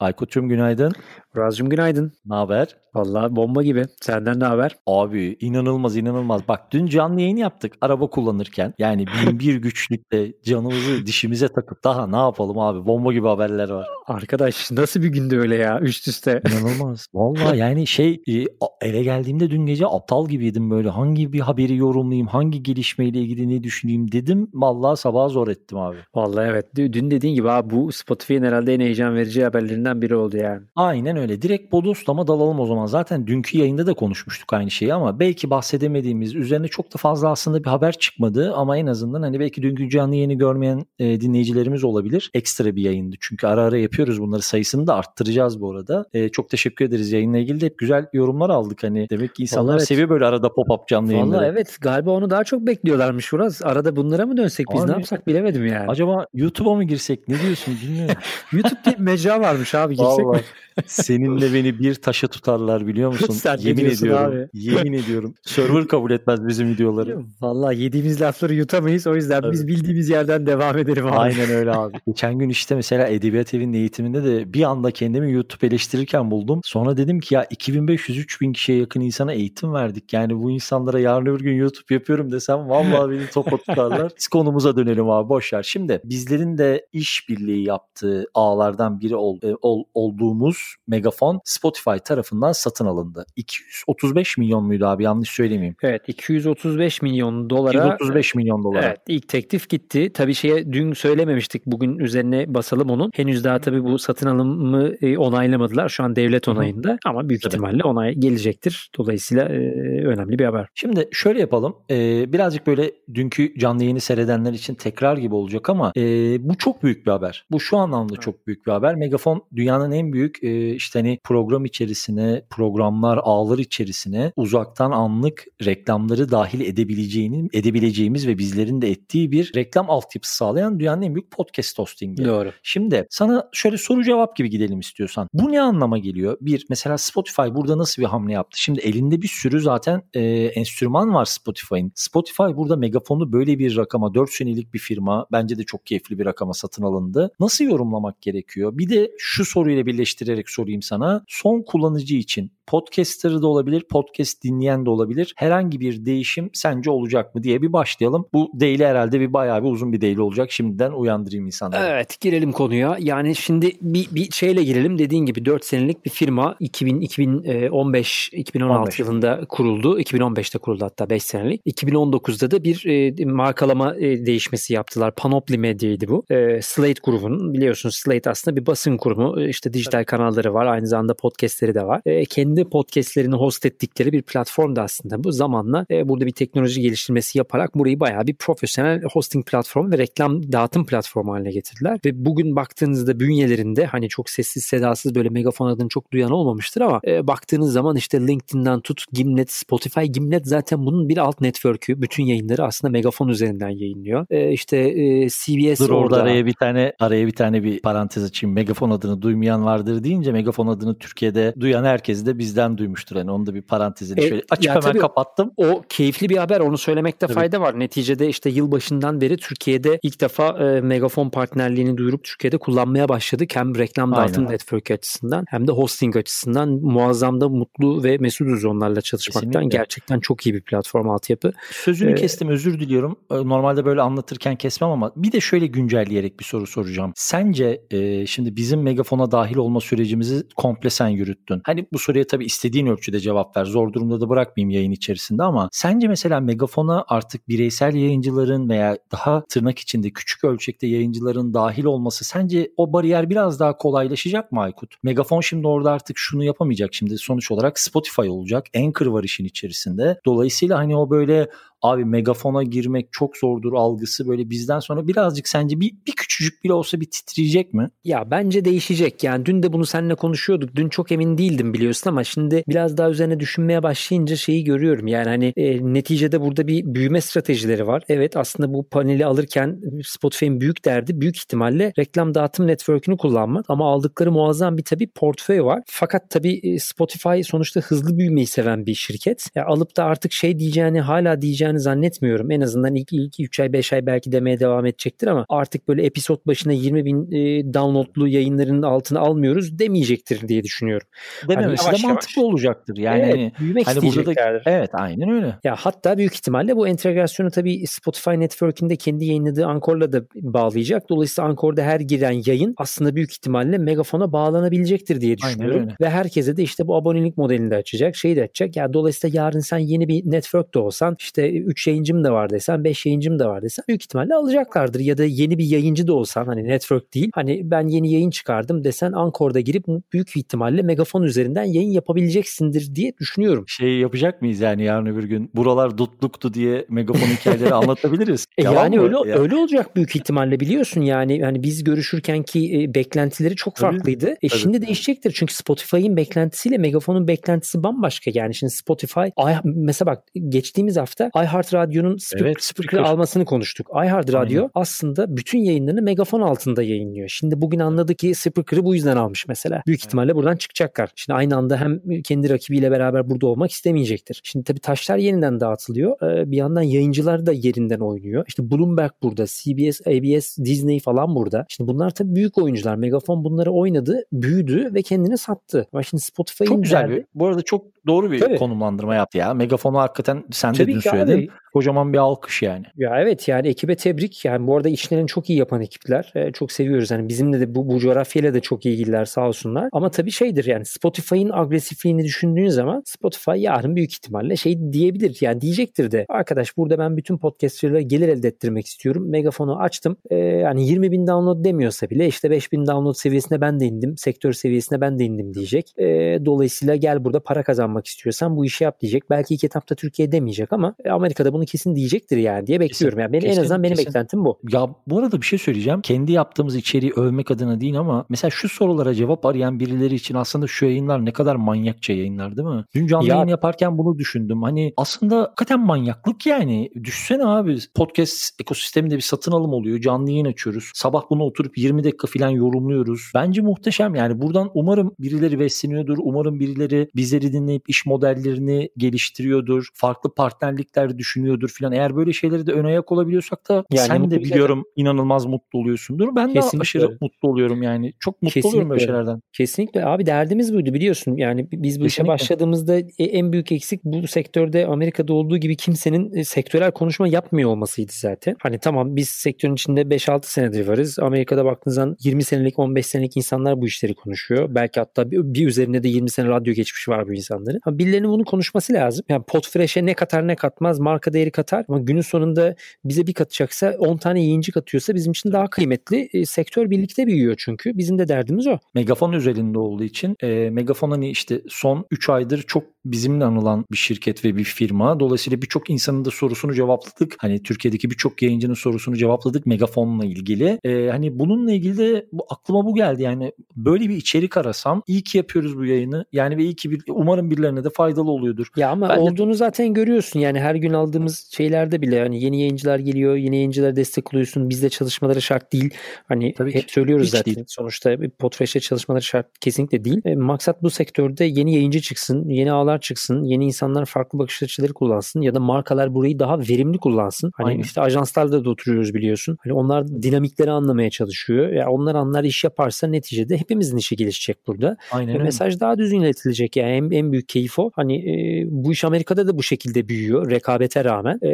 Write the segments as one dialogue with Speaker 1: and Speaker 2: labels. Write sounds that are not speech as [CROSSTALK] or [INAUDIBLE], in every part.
Speaker 1: Aykut'cum günaydın.
Speaker 2: Razcığım günaydın.
Speaker 1: Ne haber?
Speaker 2: Vallahi bomba gibi. Senden ne haber?
Speaker 1: Abi inanılmaz inanılmaz. Bak dün canlı yayın yaptık araba kullanırken. Yani bin [LAUGHS] bir güçlükle canımızı dişimize takıp daha ne yapalım abi? Bomba gibi haberler var.
Speaker 2: Arkadaş nasıl bir gündü öyle ya üst üste?
Speaker 1: İnanılmaz. Vallahi [LAUGHS] yani şey e, eve geldiğimde dün gece aptal gibiydim böyle. Hangi bir haberi yorumlayayım, hangi gelişmeyle ilgili ne düşüneyim dedim. Vallahi sabah zor ettim abi.
Speaker 2: Vallahi evet. Dün dediğin gibi abi bu Spotify'ın herhalde en heyecan verici haberlerinden biri oldu yani.
Speaker 1: Aynen öyle. Direkt bodoslama dalalım o zaman. Zaten dünkü yayında da konuşmuştuk aynı şeyi ama belki bahsedemediğimiz üzerine çok da fazla aslında bir haber çıkmadı ama en azından hani belki dünkü canlı yayını görmeyen e, dinleyicilerimiz olabilir. Ekstra bir yayındı. Çünkü ara ara yapıyoruz bunları. Sayısını da arttıracağız bu arada. E, çok teşekkür ederiz yayınla ilgili de hep güzel yorumlar aldık hani. Demek ki insanlar
Speaker 2: Vallahi evet.
Speaker 1: seviyor böyle arada pop-up canlı yayınları.
Speaker 2: Vallahi evet galiba onu daha çok bekliyorlarmış Uraz. Arada bunlara mı dönsek biz
Speaker 1: Abi-
Speaker 2: ne yapsak bilemedim yani.
Speaker 1: Acaba YouTube'a mı girsek? Ne diyorsun bilmiyorum. [LAUGHS]
Speaker 2: YouTube diye mecra varmış abi girsek mi? [LAUGHS]
Speaker 1: Seninle beni bir taşa tutarlar biliyor [LAUGHS] musun?
Speaker 2: Sen
Speaker 1: Yemin ediyorum.
Speaker 2: abi?
Speaker 1: Yemin ediyorum. Server kabul etmez bizim videoları.
Speaker 2: Vallahi yediğimiz lafları yutamayız. O yüzden biz bildiğimiz yerden devam edelim abi.
Speaker 1: Aynen öyle [LAUGHS] abi. Geçen gün işte mesela Edebiyat Evi'nin eğitiminde de bir anda kendimi YouTube eleştirirken buldum. Sonra dedim ki ya 2500-3000 kişiye yakın insana eğitim verdik. Yani bu insanlara yarın öbür gün YouTube yapıyorum desem vallahi beni topa tutarlar. [LAUGHS] Biz konumuza dönelim abi boş ver. Şimdi bizlerin de işbirliği yaptığı ağlardan biri ol- e, ol- olduğumuz Megafon Spotify tarafından satın alındı. 235 milyon muydu abi yanlış söylemeyeyim.
Speaker 2: Evet 235 milyon dolara
Speaker 1: 235 milyon dolara.
Speaker 2: Evet ilk teklif gitti. Tabii şeye dün söylememiştik. Bugün üzerine basalım onun. Henüz daha tabii bu satın alımı e, onaylamadılar. Şu an devlet onayında ama büyük
Speaker 1: Tabii.
Speaker 2: ihtimalle onay gelecektir. Dolayısıyla e, önemli bir haber.
Speaker 1: Şimdi şöyle yapalım. Ee, birazcık böyle dünkü canlı yayını seyredenler için tekrar gibi olacak ama e, bu çok büyük bir haber. Bu şu anlamda çok büyük bir haber. Megafon dünyanın en büyük e, işte hani program içerisine, programlar, ağlar içerisine uzaktan anlık reklamları dahil edebileceğini, edebileceğimiz ve bizlerin de ettiği bir reklam altyapısı sağlayan dünyanın en büyük podcast hostingi.
Speaker 2: Doğru.
Speaker 1: Şimdi sana şöyle soru cevap gibi gidelim istiyorsan. Bu ne anlama geliyor? Bir mesela Spotify burada nasıl bir hamle yaptı? Şimdi elinde bir sürü zaten e, enstrüman var Spotify'ın. Spotify burada megafonu böyle bir rakama 4 senelik bir firma bence de çok keyifli bir rakama satın alındı. Nasıl yorumlamak gerekiyor? Bir de şu soruyla birleştirerek sorayım sana. Son kullanıcı için podcaster da olabilir, podcast dinleyen de olabilir. Herhangi bir değişim sence olacak mı diye bir başlayalım. Bu daily herhalde bir bayağı bir uzun bir daily olacak. Şimdiden uyandırayım insanları.
Speaker 2: Evet girelim konuya. Yani şimdi bir, bir şeyle girelim. Dediğin gibi 4 senelik bir firma 2000, 2015 2016
Speaker 1: 15.
Speaker 2: yılında kuruldu. 2015'te kuruldu hatta 5 senelik. 2019'da da bir e, markalama e, değişmesi yaptılar. Panoply Medya'ydı bu. E, Slate grubunun biliyorsunuz Slate aslında bir basın kurumu. E, işte dijital kanalları var. Aynı zamanda podcastleri de var. E, kendi podcastlerini host ettikleri bir platform da aslında bu. Zamanla e, burada bir teknoloji geliştirmesi yaparak burayı bayağı bir profesyonel hosting platformu ve reklam dağıtım platformu haline getirdiler. Ve bugün baktığınızda bünyelerinde hani çok sessiz sedasız böyle megafon adını çok duyan olmamıştır ama e, baktığınız zaman işte LinkedIn'den tut Gimlet, Spotify Gimlet zaten bunun bir alt network'ü. Bütün yayınları aslında megafon üzerinden yayınlıyor. E, işte e, CBS
Speaker 1: Dur orada
Speaker 2: orada.
Speaker 1: araya bir tane araya bir tane bir parantez açayım. Megafon adını duymayan vardır deyince Megafon adını Türkiye'de duyan herkes de bizden duymuştur. Hani onu da bir parantezini
Speaker 2: E,
Speaker 1: şöyle açıp hemen
Speaker 2: tabii-
Speaker 1: kapattım.
Speaker 2: O keyifli bir haber onu söylemekte
Speaker 1: Tabii.
Speaker 2: fayda var. Neticede işte yılbaşından beri Türkiye'de ilk defa e, Megafon partnerliğini duyurup Türkiye'de kullanmaya başladık. Hem reklam dağıtım network açısından hem de hosting açısından muazzam da mutlu ve mesuduz onlarla çalışmaktan.
Speaker 1: Kesinlikle.
Speaker 2: Gerçekten çok iyi bir platform altyapı.
Speaker 1: Sözünü
Speaker 2: Ee,
Speaker 1: kestim özür diliyorum. Ee, Normalde böyle anlatırken kesmem ama bir de şöyle güncelleyerek bir soru soracağım. Sence e, şimdi bizim Megafon'a dahil olma sürecimizi komple sen yürüttün. Hani bu soruya tabii istediğin ölçüde cevap ver. Zor durumda da bırakmayayım yayın içerisinde ama sence mesela Megafon'a artık bireysel yayıncıların veya daha tırnak içinde küçük ölçekte yayıncıların dahil olması sence o bariyer biraz daha kolaylaşacak mı Aykut? Megafon şimdi orada artık şunu yapamayacak. Şimdi sonuç olarak Spotify olacak. Anchor var işin içerisinde. Dolayısıyla hani o böyle abi megafona girmek çok zordur algısı böyle bizden sonra birazcık sence bir, bir küçücük bile olsa bir titreyecek mi?
Speaker 2: Ya bence değişecek. Yani dün de bunu seninle konuşuyorduk. Dün çok emin değildim biliyorsun ama şimdi biraz daha üzerine düşünmeye başlayınca şeyi görüyorum. Yani hani e, neticede burada bir büyüme stratejileri var. Evet aslında bu paneli alırken Spotify'ın büyük derdi büyük ihtimalle reklam dağıtım network'ünü kullanmak ama aldıkları muazzam bir tabii portföy var. Fakat tabii e, Spotify sonuçta hızlı büyümeyi seven bir şirket. Ya alıp da artık şey diyeceğini hala diyeceğini olacağını zannetmiyorum. En azından ilk, ilk 3 ay 5 ay belki demeye devam edecektir ama artık böyle episod başına 20 bin e, downloadlu yayınların altına almıyoruz demeyecektir diye düşünüyorum.
Speaker 1: Dememesi hani de mantıklı yavaş. olacaktır. Yani
Speaker 2: evet, hani, büyümek hani burada da,
Speaker 1: Evet aynen öyle.
Speaker 2: Ya hatta büyük ihtimalle bu entegrasyonu tabii Spotify Network'inde kendi yayınladığı Anchor'la da bağlayacak. Dolayısıyla Anchor'da her giren yayın aslında büyük ihtimalle Megafon'a bağlanabilecektir diye düşünüyorum. Ve herkese de işte bu abonelik modelini de açacak. Şeyi de açacak. Ya dolayısıyla yarın sen yeni bir network de olsan işte 3 yayıncım da var desen 5 yayıncım da var desen büyük ihtimalle alacaklardır. Ya da yeni bir yayıncı da olsan hani network değil. Hani ben yeni yayın çıkardım desen Anchor'da girip büyük ihtimalle Megafon üzerinden yayın yapabileceksindir diye düşünüyorum.
Speaker 1: Şey yapacak mıyız yani yarın öbür gün buralar dutluktu diye Megafon hikayeleri anlatabiliriz. [LAUGHS]
Speaker 2: E yani öyle ya? öyle olacak büyük ihtimalle biliyorsun yani hani biz görüşürken ki e, beklentileri çok farklıydı. Tabii, e tabii. şimdi değişecektir çünkü Spotify'ın beklentisiyle Megafon'un beklentisi bambaşka yani şimdi Spotify mesela bak geçtiğimiz hafta iHeartRadio'nun Sp- evet, Spreaker almasını konuştuk. iHeartRadio Aynen. aslında bütün yayınlarını Megafon altında yayınlıyor. Şimdi bugün anladı ki Spreaker'ı bu yüzden almış mesela. Büyük ihtimalle buradan çıkacaklar. Şimdi aynı anda hem kendi rakibiyle beraber burada olmak istemeyecektir. Şimdi tabii taşlar yeniden dağıtılıyor. Ee, bir yandan yayıncılar da yerinden oynuyor. İşte Bloomberg burada, CBS, ABS, Disney falan burada. Şimdi bunlar tabii büyük oyuncular. Megafon bunları oynadı, büyüdü ve kendini sattı. Ama şimdi Spotify'ın
Speaker 1: Çok güzel derdi... bir, bu arada çok doğru bir tabii. konumlandırma yaptı ya. Megafonu hakikaten sen de dün söyledin. Abi. Kocaman bir alkış yani.
Speaker 2: Ya evet yani ekibe tebrik. Yani bu arada işlerini çok iyi yapan ekipler. Ee, çok seviyoruz. Yani bizimle de bu, bu coğrafyayla da çok ilgililer sağ olsunlar. Ama tabii şeydir yani Spotify'ın agresifliğini düşündüğün zaman Spotify yarın büyük ihtimalle şey diyebilir. Yani diyecektir de arkadaş burada ben bütün podcastçılara gelir elde ettirmek istiyorum. Megafonu açtım. Ee, yani 20 bin download demiyorsa bile işte 5 bin download seviyesine ben de indim. Sektör seviyesine ben de indim diyecek. Ee, dolayısıyla gel burada para kazanmak istiyorsan bu işi yap diyecek. Belki ilk etapta Türkiye demeyecek ama Amerika'da bunu kesin diyecektir yani diye bekliyorum. Kesin, yani benim kesin, en azından benim kesin. beklentim bu.
Speaker 1: Ya bu arada bir şey söyleyeceğim. Kendi yaptığımız içeriği övmek adına değil ama mesela şu sorulara cevap arayan birileri için aslında şu yayınlar ne kadar manyakça yayınlar değil mi? Dün canlı ya, yayın yaparken bunu düşündüm. Hani aslında hakikaten manyaklık yani. Düşsene abi podcast ekosisteminde bir satın alım oluyor. Canlı yayın açıyoruz. Sabah bunu oturup 20 dakika falan yorumluyoruz. Bence muhteşem yani. Buradan umarım birileri besleniyordur. Umarım birileri bizleri dinleyip iş modellerini geliştiriyordur. Farklı partnerlikler düşünüyordur falan. Eğer böyle şeyleri de ön ayak olabiliyorsak da yani sen de biliyorum de. inanılmaz mutlu oluyorsundur. Ben Kesinlikle. de aşırı mutlu oluyorum yani. Çok mutlu Kesinlikle. oluyorum böyle şeylerden.
Speaker 2: Kesinlikle. Abi derdimiz buydu biliyorsun. Yani biz bu işe başladığımızda e, en büyük eksik bu sektörde Amerika'da olduğu gibi kimsenin e, sektörel konuşma yapmıyor olmasıydı zaten. Hani tamam biz sektörün içinde 5-6 senedir varız. Amerika'da baktığınız 20 senelik 15 senelik insanlar bu işleri konuşuyor. Belki hatta bir, bir üzerinde de 20 sene radyo geçmiş var bu insanların. Ama birilerinin bunu konuşması lazım. Yani Podfresh'e ne katar ne katmaz marka değeri katar ama günün sonunda bize bir katacaksa 10 tane yayıncı katıyorsa bizim için daha kıymetli. E, sektör birlikte büyüyor çünkü. Bizim de derdimiz o.
Speaker 1: Megafon özelinde olduğu için e, Megafon hani işte son 3 aydır çok bizimle anılan bir şirket ve bir firma. Dolayısıyla birçok insanın da sorusunu cevapladık. Hani Türkiye'deki birçok yayıncının sorusunu cevapladık Megafon'la ilgili. Ee, hani bununla ilgili de bu, aklıma bu geldi. Yani böyle bir içerik arasam iyi ki yapıyoruz bu yayını. Yani ve iyi ki bir, umarım birilerine de faydalı oluyordur.
Speaker 2: Ya ama ben olduğunu de... zaten görüyorsun. Yani her gün aldığımız şeylerde bile hani yeni yayıncılar geliyor. Yeni yayıncılara destek oluyorsun. Bizde çalışmaları şart değil. Hani Tabii hep ki. söylüyoruz Hiç zaten. Değil. Sonuçta Podfresh'te çalışmaları şart kesinlikle değil. E, maksat bu sektörde yeni yayıncı çıksın, yeni ağlar çıksın, yeni insanlar farklı bakış açıları kullansın ya da markalar burayı daha verimli kullansın. Hani Aynen. işte ajanslarda da oturuyoruz biliyorsun. Hani onlar dinamikleri anlamaya çalışıyor. Ya yani onlar anlar iş yaparsa neticede hepimizin işi gelişecek burada. Aynen Ve mesaj daha düzgün iletilecek. Yani en, en büyük keyif o. Hani e, bu iş Amerika'da da bu şekilde büyüyor rekabete rağmen. E,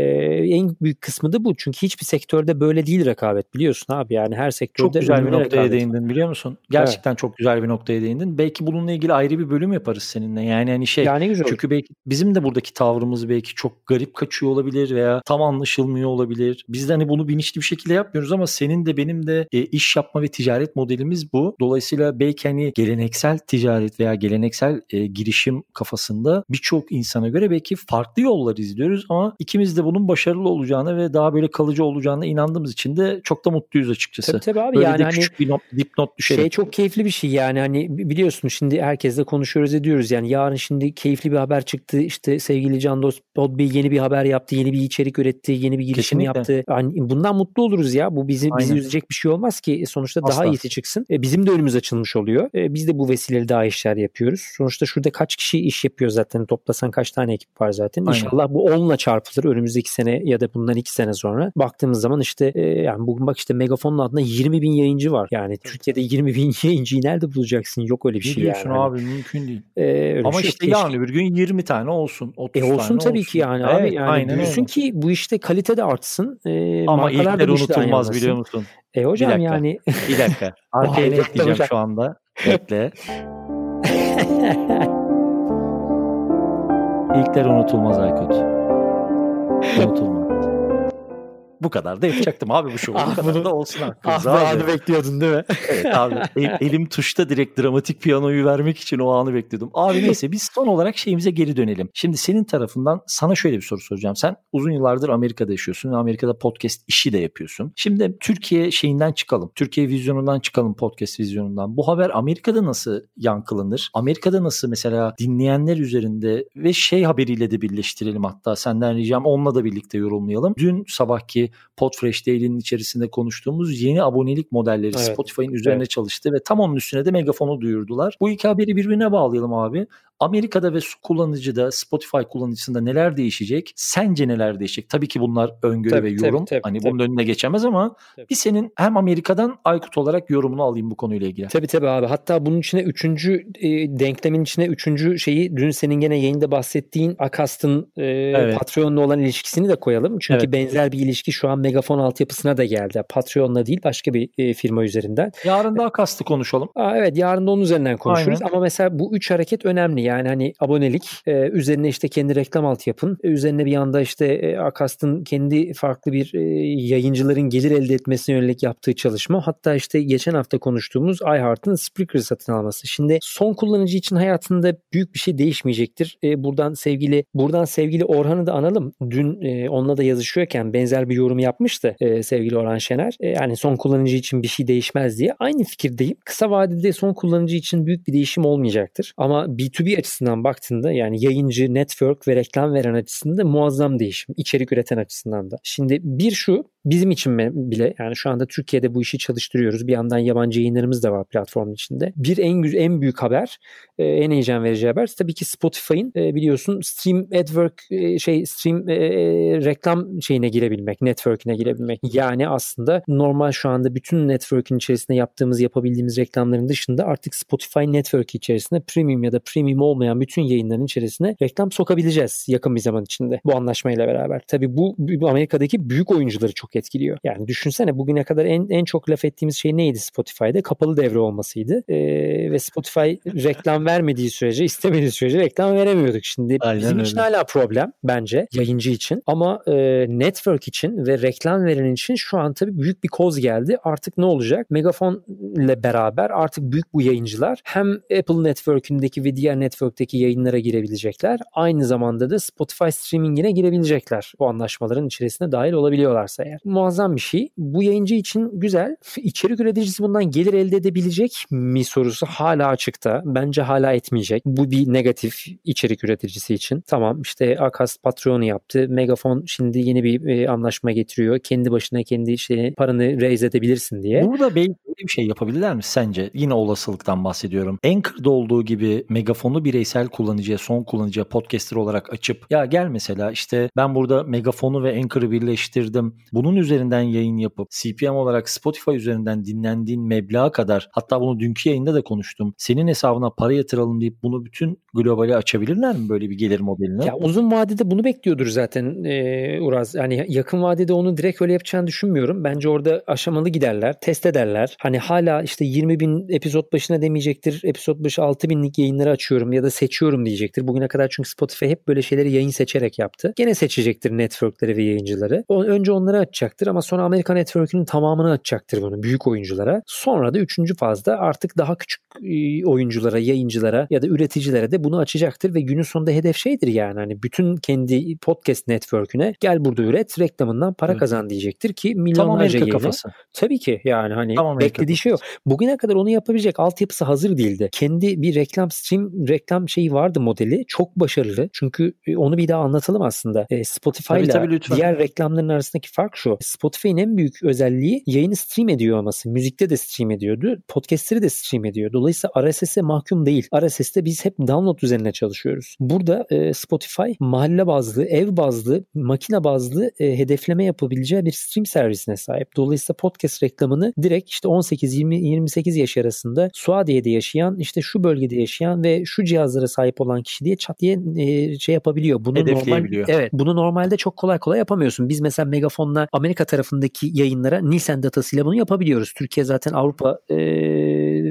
Speaker 2: en büyük kısmı da bu. Çünkü hiçbir sektörde böyle değil rekabet biliyorsun abi. Yani her sektörde
Speaker 1: çok güzel bir noktaya rekabet. değindin biliyor musun? Gerçekten evet. çok güzel bir noktaya değindin. Belki bununla ilgili ayrı bir bölüm yaparız seninle. Yani hani şey yani güzel çünkü belki bizim de buradaki tavrımız belki çok garip kaçıyor olabilir veya tam anlaşılmıyor olabilir. Biz de hani bunu bilinçli bir şekilde yapmıyoruz ama senin de benim de e, iş yapma ve ticaret modelimiz bu. Dolayısıyla belki hani geleneksel ticaret veya geleneksel e, girişim kafasında birçok insana göre belki farklı yollar izliyoruz ama ikimiz de bunun başarılı olacağını ve daha böyle kalıcı olacağına inandığımız için de çok da mutluyuz açıkçası.
Speaker 2: Tabii tabii abi
Speaker 1: böyle
Speaker 2: yani
Speaker 1: de hani küçük bir not, dipnot düşelim.
Speaker 2: Şey çok keyifli bir şey yani hani biliyorsun şimdi herkesle konuşuyoruz ediyoruz yani yarın şimdi keyif keyifli bir haber çıktı. İşte sevgili Can Dost Podbey yeni bir haber yaptı. Yeni bir içerik üretti. Yeni bir girişim
Speaker 1: Kesinlikle.
Speaker 2: yaptı. Yani bundan mutlu oluruz ya. Bu bizi bizi
Speaker 1: Aynen.
Speaker 2: üzecek bir şey olmaz ki. E, Sonuçta
Speaker 1: Asla.
Speaker 2: daha iyisi çıksın. E, bizim de önümüz açılmış oluyor. E, biz de bu vesileyle daha işler yapıyoruz. Sonuçta şurada kaç kişi iş yapıyor zaten. Toplasan kaç tane ekip var zaten.
Speaker 1: Aynen.
Speaker 2: İnşallah bu 10'la çarpılır önümüzdeki sene ya da bundan 2 sene sonra. Baktığımız zaman işte e, yani bugün bak işte Megafon'un adında 20 bin yayıncı var. Yani Türkiye'de 20 bin [LAUGHS] yayıncıyı nerede bulacaksın? Yok öyle bir
Speaker 1: Ne
Speaker 2: şey yani.
Speaker 1: abi mümkün değil.
Speaker 2: E, öyle
Speaker 1: Ama
Speaker 2: şey
Speaker 1: işte
Speaker 2: yok.
Speaker 1: yarın öbür gün 20 tane olsun. 30
Speaker 2: E olsun
Speaker 1: tane
Speaker 2: tabii
Speaker 1: olsun.
Speaker 2: ki yani
Speaker 1: Evet,
Speaker 2: abi yani
Speaker 1: aynen öyle.
Speaker 2: ki bu işte kalite de artsın. E,
Speaker 1: Ama ilkler unutulmaz biliyor musun?
Speaker 2: E hocam
Speaker 1: dakika.
Speaker 2: yani
Speaker 1: Bir dakika. [LAUGHS] Arkaya ekleyeceğim
Speaker 2: hocam.
Speaker 1: şu anda? Bekle. [LAUGHS] İlkler unutulmaz Aykut. Unutulmaz. Bu kadar da yapacaktım abi bu şovu.
Speaker 2: Ah,
Speaker 1: Bu kadar
Speaker 2: bunu-
Speaker 1: da olsun
Speaker 2: ah
Speaker 1: hakkınız
Speaker 2: bu
Speaker 1: abi.
Speaker 2: anı bekliyordun değil mi?
Speaker 1: Evet abi [LAUGHS] el- elim tuşta direkt dramatik piyanoyu vermek için o anı bekliyordum. Abi neyse biz son olarak şeyimize geri dönelim. Şimdi senin tarafından sana şöyle bir soru soracağım. Sen uzun yıllardır Amerika'da yaşıyorsun ve Amerika'da podcast işi de yapıyorsun. Şimdi Türkiye şeyinden çıkalım. Türkiye vizyonundan çıkalım podcast vizyonundan. Bu haber Amerika'da nasıl yankılanır? Amerika'da nasıl mesela dinleyenler üzerinde ve şey haberiyle de birleştirelim hatta senden ricam onunla da birlikte yorumlayalım. Dün sabahki Podfresh Daily'nin içerisinde konuştuğumuz yeni abonelik modelleri
Speaker 2: Evet.
Speaker 1: Spotify'ın üzerine
Speaker 2: Evet.
Speaker 1: çalıştı ve tam onun üstüne de megafonu duyurdular. Bu iki haberi birbirine bağlayalım abi. Amerika'da ve kullanıcıda Spotify kullanıcısında neler değişecek? Sence neler değişecek? Tabii ki bunlar öngörü
Speaker 2: Tabii,
Speaker 1: ve
Speaker 2: tabii,
Speaker 1: yorum.
Speaker 2: tabii,
Speaker 1: hani
Speaker 2: tabii.
Speaker 1: bunun önüne geçemez ama
Speaker 2: Tabii.
Speaker 1: bir senin hem Amerika'dan Aykut olarak yorumunu alayım bu konuyla ilgili.
Speaker 2: Tabii tabii abi. Hatta bunun içine üçüncü e, denklemin içine üçüncü şeyi dün senin gene yayında bahsettiğin Akast'ın e, Patreon'la olan ilişkisini de koyalım. Çünkü
Speaker 1: Evet.
Speaker 2: benzer bir ilişki şu an Megafon altyapısına da geldi. Patreon'la değil başka bir e, firma üzerinden.
Speaker 1: Yarın daha kastı konuşalım.
Speaker 2: Aa, evet yarın da onun üzerinden konuşuruz.
Speaker 1: Aynen.
Speaker 2: Ama mesela bu üç hareket önemli. Yani hani abonelik, e, üzerine işte kendi reklam altyapın, e, üzerine bir yanda işte e, Akast'ın kendi farklı bir e, yayıncıların gelir elde etmesine yönelik yaptığı çalışma. Hatta işte geçen hafta konuştuğumuz iHeart'ın Spreaker satın alması. Şimdi son kullanıcı için hayatında büyük bir şey değişmeyecektir. E, buradan sevgili buradan sevgili Orhan'ı da analım. Dün e, onunla da yazışıyorken benzer bir yorum yapmıştı e, sevgili Orhan Şener. E, yani son kullanıcı için bir şey değişmez diye. Aynı fikirdeyim. Kısa vadede son kullanıcı için büyük bir değişim olmayacaktır. Ama B2B açısından baktığında yani yayıncı, network ve reklam veren açısından da muazzam değişim. İçerik üreten açısından da. Şimdi bir şu bizim için bile yani şu anda Türkiye'de bu işi çalıştırıyoruz. Bir yandan yabancı yayınlarımız da var platformun içinde. Bir en en büyük haber, e, en heyecan verici haber tabii ki Spotify'ın e, biliyorsun Stream Adwork e, şey Stream reklam şeyine girebilmek, network'ine girebilmek. Yani aslında normal şu anda bütün network'ün içerisinde yaptığımız, yapabildiğimiz reklamların dışında artık Spotify network içerisinde premium ya da premium olmayan bütün yayınların içerisine reklam sokabileceğiz yakın bir zaman içinde bu anlaşmayla beraber. Tabii bu Amerika'daki büyük oyuncuları çok etkiliyor. Yani düşünsene bugüne kadar en en çok laf ettiğimiz şey neydi Spotify'da? Kapalı devre olmasıydı. Ee, ve Spotify reklam vermediği sürece, istemediği sürece reklam veremiyorduk. Şimdi
Speaker 1: Aynen
Speaker 2: bizim
Speaker 1: öyle.
Speaker 2: için hala problem bence yayıncı için. Ama e, network için ve reklam veren için şu an tabii büyük bir koz geldi. Artık ne olacak? Megafon ile beraber artık büyük bu yayıncılar hem Apple Network'ündeki ve diğer network'teki yayınlara girebilecekler. Aynı zamanda da Spotify streamingine girebilecekler. Bu anlaşmaların içerisine dahil olabiliyorlarsa eğer. Muazzam bir şey. Bu yayıncı için güzel. [LAUGHS] İçerik üreticisi bundan gelir elde edebilecek mi sorusu hala açıkta. Bence hala etmeyecek. Bu bir negatif içerik üreticisi için. Tamam işte Akas Patreon'u yaptı. Megafon şimdi yeni bir e, anlaşma getiriyor. Kendi başına kendi şeyini paranı raise edebilirsin diye.
Speaker 1: Burada belki bir şey yapabilirler mi sence? Yine olasılıktan bahsediyorum. Anchor'da olduğu gibi megafonu bireysel kullanıcıya, son kullanıcıya podcaster olarak açıp ya gel mesela işte ben burada megafonu ve Anchor'ı birleştirdim. Bunun üzerinden yayın yapıp CPM olarak Spotify üzerinden dinlendiğin meblağa kadar hatta bunu dünkü yayında da konuştum. Senin hesabına para yatıralım deyip bunu bütün globale açabilirler mi böyle bir gelir modelini?
Speaker 2: Ya uzun vadede bunu bekliyordur zaten e, Uraz. Yani yakın vadede onu direkt öyle yapacağını düşünmüyorum. Bence orada aşamalı giderler, test ederler. Hani hala işte 20 bin epizod başına demeyecektir. Epizod başı 6 binlik yayınları açıyorum ya da seçiyorum diyecektir. Bugüne kadar çünkü Spotify hep böyle şeyleri yayın seçerek yaptı. Gene seçecektir networkleri ve yayıncıları. O, önce onları açacaktır ama sonra Amerika network'ünün tamamını açacaktır bunu büyük oyunculara. Sonra da üçüncü fazda artık daha küçük e, oyunculara, yayıncılara ya da üreticilere de bunu açacaktır ve günün sonunda hedef şeydir yani hani bütün kendi podcast network'üne gel burada üret reklamından para
Speaker 1: Evet.
Speaker 2: kazan diyecektir ki
Speaker 1: Tam
Speaker 2: milyonlarca
Speaker 1: Amerika
Speaker 2: yayını.
Speaker 1: kafası.
Speaker 2: Tabii ki yani hani
Speaker 1: Tam Amerika
Speaker 2: beklediği şey o. Bugüne kadar onu yapabilecek altyapısı hazır değildi. Kendi bir reklam stream reklam şeyi vardı modeli. Çok başarılı. Çünkü e, onu bir daha anlatalım aslında. E, Spotify ile diğer reklamların arasındaki fark şu. Spotify'ın en büyük özelliği yayını stream ediyor olması. Müzikte de stream ediyordu. Podcast'leri de stream ediyor. Dolayısıyla RSS'e mahkum değil. RSS'te biz hep download üzerine çalışıyoruz. Burada e, Spotify mahalle bazlı, ev bazlı, makine bazlı e, hedefleme yapabileceği bir stream servisine sahip. Dolayısıyla podcast reklamını direkt işte 18-20-28 yaş arasında Suadiye'de yaşayan, işte şu bölgede yaşayan ve şu cihazlara sahip olan kişi diye çat diye e, şey yapabiliyor. Bunu normal evet, bunu normalde çok kolay kolay yapamıyorsun. Biz mesela Megafon'la Amerika tarafındaki yayınlara Nielsen datasıyla bunu yapabiliyoruz. Türkiye zaten Avrupa e,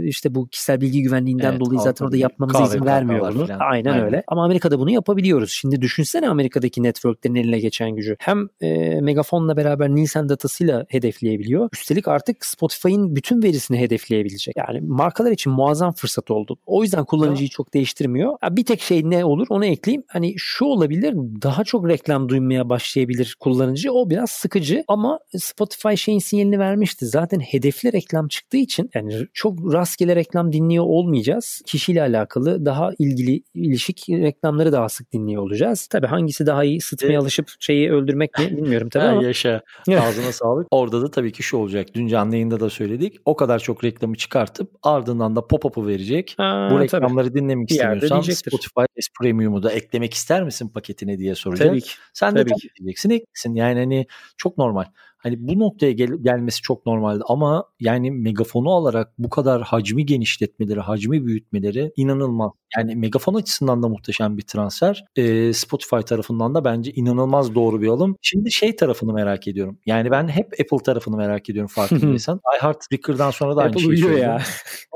Speaker 2: işte bu kişisel bilgi güvenliğinden evet, dolayı zaten orada yapmamıza izin vermiyor bunu. Aynen, Aynen öyle. Ama Amerika'da bunu yapabiliyoruz. Şimdi düşünsene Amerika'daki networklerin eline geçen gücü. Hem e, Megafon'la beraber Nielsen datasıyla hedefleyebiliyor. Üstelik artık Spotify'ın bütün verisini hedefleyebilecek. Yani markalar için muazzam fırsat oldu. O yüzden kullanıcıyı çok değiştirmiyor. Bir tek şey ne olur onu ekleyeyim. Hani şu olabilir daha çok reklam duymaya başlayabilir kullanıcı. O biraz sıkıcı ama Spotify şeyin sinyalini vermişti. Zaten hedefli reklam çıktığı için yani çok rastgele reklam dinliyor olmayacağız. Kişiyle alakalı daha ilgili ilişik reklamları daha sık dinliyor olacağız. Tabii hangisi daha iyi sıtmaya alışıp şeyi öldürmek mi bilmiyorum tabii [LAUGHS] ama.
Speaker 1: Yaşa. Ağzına sağlık. Orada da tabii ki şu olacak. Dün canlı yayında da söyledik. O kadar çok reklamı çıkartıp ardından da pop-up'ı verecek. Aa, Bu reklamları tabii. dinlemek istemiyorsan Spotify S Premium'u da eklemek ister misin paketine diye soracak. Tabii ki. Sen tabii de tabii diyeceksin eklesin. Yani hani çok normal. Hani bu noktaya gel- gelmesi çok normaldi ama yani megafonu alarak bu kadar hacmi genişletmeleri, hacmi büyütmeleri inanılmaz. Yani megafon açısından da muhteşem bir transfer. Ee, Spotify tarafından da bence inanılmaz doğru bir alım. Şimdi şey tarafını merak ediyorum. Yani ben hep Apple tarafını merak ediyorum [LAUGHS] farkındaysan. iHeart Speaker'dan sonra da aynı şeyi söylüyorum. ya. [LAUGHS]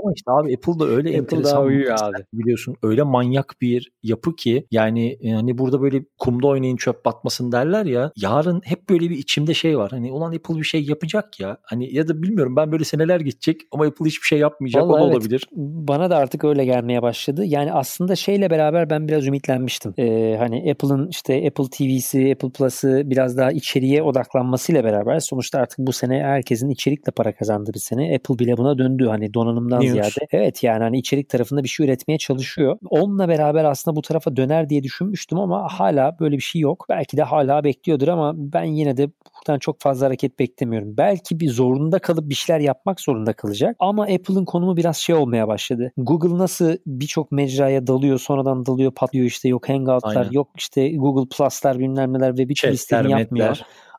Speaker 1: Ama işte abi Apple da öyle Apple enteresan. Daha uyuyor abi. Biliyorsun öyle manyak bir yapı ki yani yani burada böyle kumda oynayın çöp batmasın derler ya. Yarın hep böyle bir içimde şey var. Hani ulan Apple bir şey yapacak ya. Hani ya da bilmiyorum ben böyle seneler geçecek ama Apple hiçbir şey yapmayacak. Vallahi o da evet. olabilir.
Speaker 2: Bana da artık öyle gelmeye başladı. Yani aslında şeyle beraber ben biraz ümitlenmiştim. Ee, hani Apple'ın işte Apple TV'si, Apple Plus'ı biraz daha içeriye odaklanmasıyla beraber sonuçta artık bu sene herkesin içerikle para kazandığı bir sene. Apple bile buna döndü hani donanımdan News. ziyade. Evet yani hani içerik tarafında bir şey üretmeye çalışıyor. Onunla beraber aslında bu tarafa döner diye düşünmüştüm ama hala böyle bir şey yok. Belki de hala bekliyordur ama ben yine de buradan çok fazla hareket beklemiyorum. Belki bir zorunda kalıp bir şeyler yapmak zorunda kalacak. Ama Apple'ın konumu biraz şey olmaya başladı. Google nasıl birçok mecraya dalıyor sonradan dalıyor patlıyor işte yok Hangout'lar Aynen. yok işte Google Plus'lar bilmem neler ve birçok listeni yapmıyor.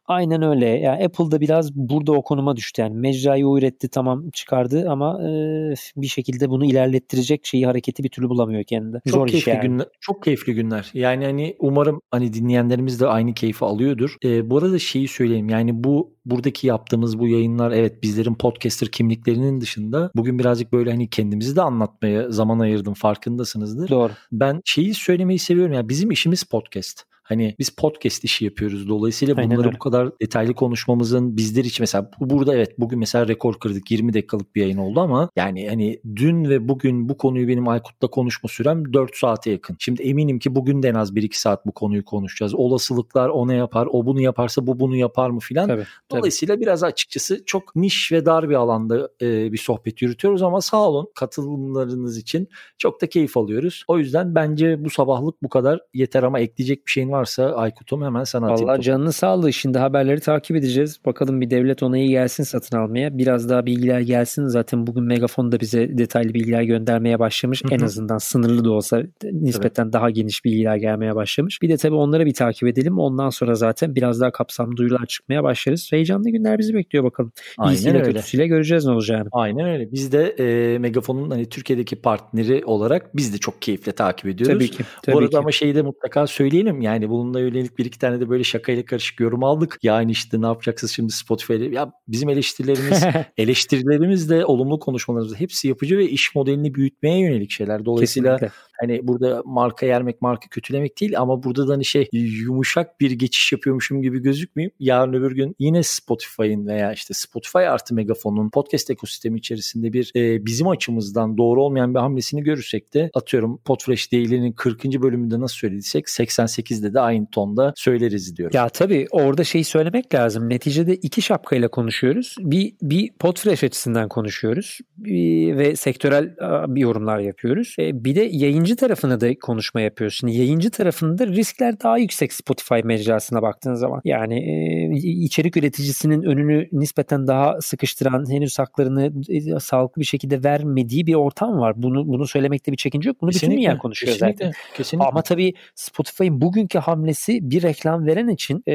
Speaker 2: Aynen öyle. Yani Apple'da biraz burada o konuma düştü. Yani mecrayı o üretti tamam çıkardı ama e, bir şekilde bunu ilerlettirecek şeyi hareketi bir türlü bulamıyor kendinde.
Speaker 1: Çok Zor keyifli yani. günler. Çok keyifli günler. Yani hani umarım hani dinleyenlerimiz de aynı keyfi alıyordur. E, bu arada şeyi söyleyeyim. Yani bu buradaki yaptığımız bu yayınlar evet bizlerin podcaster kimliklerinin dışında bugün birazcık böyle hani kendimizi de anlatmaya zaman ayırdım farkındasınızdır.
Speaker 2: Doğru.
Speaker 1: Ben şeyi söylemeyi seviyorum ya yani bizim işimiz podcast. Hani biz podcast işi yapıyoruz. Dolayısıyla Aynen bunları öyle. bu kadar detaylı konuşmamızın bizler için mesela bu burada evet bugün mesela rekor kırdık 20 dakikalık bir yayın oldu ama yani hani dün ve bugün bu konuyu benim Aykut'la konuşma sürem 4 saate yakın. Şimdi eminim ki bugün de en az 1-2 saat bu konuyu konuşacağız. Olasılıklar o ne yapar, o bunu yaparsa bu bunu yapar mı filan. Tabii, Dolayısıyla tabii. biraz açıkçası çok niş ve dar bir alanda e, bir sohbet yürütüyoruz ama sağ olun katılımlarınız için çok da keyif alıyoruz. O yüzden bence bu sabahlık bu kadar yeter ama ekleyecek bir şeyin var varsa Aykut'um hemen sana atayım.
Speaker 2: Valla canını sağlığı. Şimdi haberleri takip edeceğiz. Bakalım bir devlet onayı gelsin satın almaya. Biraz daha bilgiler gelsin. Zaten bugün Megafon da bize detaylı bilgiler göndermeye başlamış. Hı-hı. En azından sınırlı da olsa nispeten evet. daha geniş bilgiler gelmeye başlamış. Bir de tabii onları bir takip edelim. Ondan sonra zaten biraz daha kapsamlı duyurular çıkmaya başlarız. Heyecanlı günler bizi bekliyor bakalım. Aynen İyisiyle öyle. kötüsüyle göreceğiz ne olacağını.
Speaker 1: Aynen öyle. Biz de e, Megafon'un hani Türkiye'deki partneri olarak biz de çok keyifle takip ediyoruz.
Speaker 2: Tabii ki. Tabii
Speaker 1: Bu arada
Speaker 2: ki.
Speaker 1: ama şeyi de mutlaka söyleyelim. Yani bununla yönelik bir iki tane de böyle şakayla karışık yorum aldık. Yani işte ne yapacaksınız şimdi Spotify'da? Ya bizim eleştirilerimiz [LAUGHS] eleştirilerimiz de olumlu konuşmalarımız hepsi yapıcı ve iş modelini büyütmeye yönelik şeyler. Dolayısıyla Kesinlikle. Hani burada marka yermek, marka kötülemek değil ama burada da hani şey yumuşak bir geçiş yapıyormuşum gibi gözükmeyeyim. Yarın öbür gün yine Spotify'ın veya işte Spotify artı Megafon'un podcast ekosistemi içerisinde bir e, bizim açımızdan doğru olmayan bir hamlesini görürsek de atıyorum Podfresh Daily'nin 40. bölümünde nasıl söylediysek 88'de de aynı tonda söyleriz diyor.
Speaker 2: Ya tabii orada şey söylemek lazım. Neticede iki şapkayla konuşuyoruz. Bir, bir Podfresh açısından konuşuyoruz bir, ve sektörel bir yorumlar yapıyoruz. E, bir de yayıncı tarafına da konuşma yapıyoruz. Şimdi yayıncı tarafında riskler daha yüksek Spotify mecrasına baktığın zaman. Yani e, içerik üreticisinin önünü nispeten daha sıkıştıran, henüz haklarını e, sağlıklı bir şekilde vermediği bir ortam var. Bunu bunu söylemekte bir çekince yok. Bunu kesinlikle, bütün dünya konuşuyor
Speaker 1: kesinlikle,
Speaker 2: zaten.
Speaker 1: Kesinlikle.
Speaker 2: Ama tabii Spotify'ın bugünkü hamlesi bir reklam veren için e,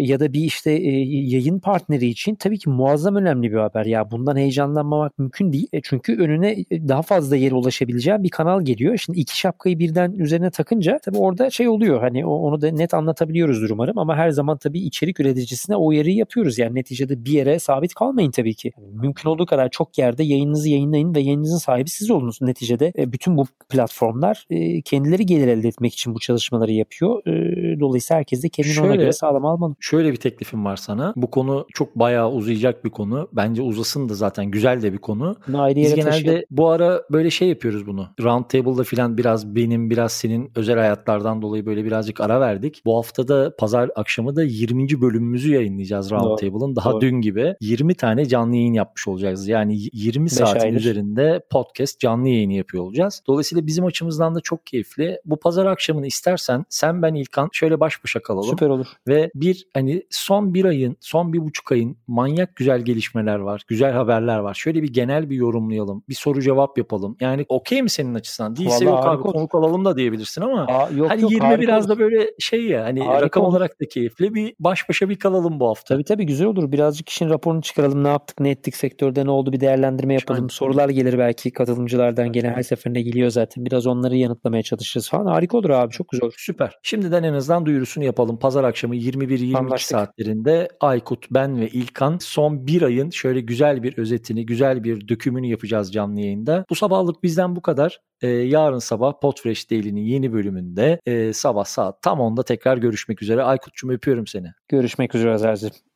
Speaker 2: ya da bir işte e, yayın partneri için tabii ki muazzam önemli bir haber. Ya bundan heyecanlanmamak mümkün değil. E, çünkü önüne e, daha fazla yere ulaşabileceği bir kanal geliyor. Şimdi iki şapkayı birden üzerine takınca tabii orada şey oluyor. Hani onu da net anlatabiliyoruz umarım ama her zaman tabii içerik üreticisine o uyarıyı yapıyoruz. Yani neticede bir yere sabit kalmayın tabii ki. Mümkün olduğu kadar çok yerde yayınınızı yayınlayın ve yayınınızın sahibi siz olunuz. Neticede e, bütün bu platformlar e, kendileri gelir elde etmek için bu çalışmaları yapıyor. E, dolayısıyla herkes de kendini şöyle, ona göre sağlam almalı.
Speaker 1: Şöyle bir teklifim var sana. Bu konu çok bayağı uzayacak bir konu. Bence uzasın da zaten güzel de bir konu. Biz genelde taşıyalım. bu ara böyle şey yapıyoruz bunu. Round Table'da filan biraz benim biraz senin özel hayatlardan dolayı böyle birazcık ara verdik. Bu hafta da pazar akşamı da 20. bölümümüzü yayınlayacağız Round Table'ın. Daha Doğru. dün gibi 20 tane canlı yayın yapmış olacağız. Yani 20 saatin aydır. üzerinde podcast canlı yayını yapıyor olacağız. Dolayısıyla bizim açımızdan da çok keyifli. Bu pazar akşamını istersen sen ben İlkan şöyle baş başa kalalım.
Speaker 2: Süper olur.
Speaker 1: Ve bir hani son bir ayın, son bir buçuk ayın manyak güzel gelişmeler var. Güzel haberler var. Şöyle bir genel bir yorumlayalım. Bir soru cevap yapalım. Yani okey mi senin açısından? Değilse Vallahi abi olur. konuk alalım da diyebilirsin ama Aa, yok, hani yok, 20 biraz olur. da böyle şey ya hani harika rakam olur. olarak da keyifli. Bir baş başa bir kalalım bu hafta.
Speaker 2: Tabii tabii güzel olur. Birazcık işin raporunu çıkaralım. Ne yaptık, ne ettik sektörde ne oldu bir değerlendirme yapalım. Aynen. Sorular gelir belki katılımcılardan gene her seferinde geliyor zaten. Biraz onları yanıtlamaya çalışırız falan. Harika olur abi çok güzel olur.
Speaker 1: Süper. Şimdiden en azından duyurusunu yapalım. Pazar akşamı 21-22 saatlerinde Aykut, ben ve İlkan son bir ayın şöyle güzel bir özetini, güzel bir dökümünü yapacağız canlı yayında. Bu sabahlık bizden bu kadar. Ee, yarın sabah Podfresh Daily'nin yeni bölümünde e, sabah saat tam 10'da tekrar görüşmek üzere. Aykut'cum öpüyorum seni.
Speaker 2: Görüşmek üzere Azer'cim.